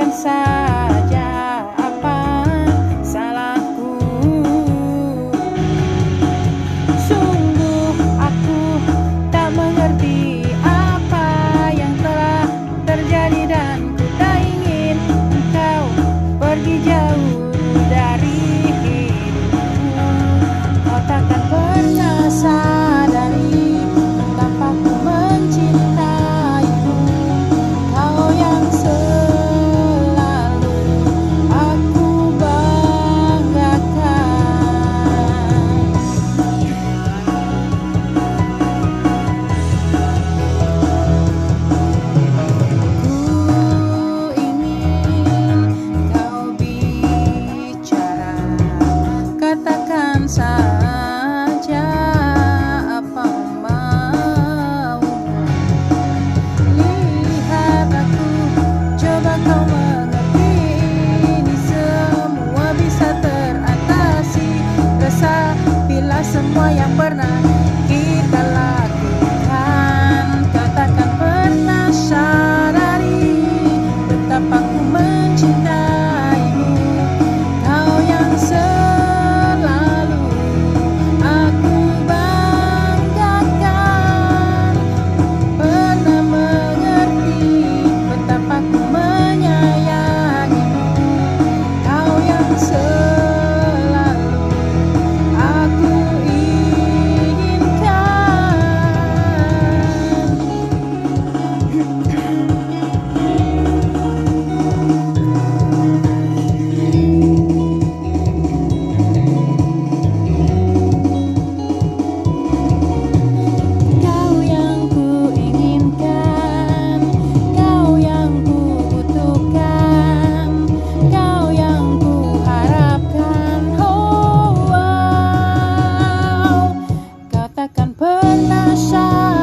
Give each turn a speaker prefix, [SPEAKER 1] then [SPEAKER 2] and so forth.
[SPEAKER 1] Katakan takkan pernah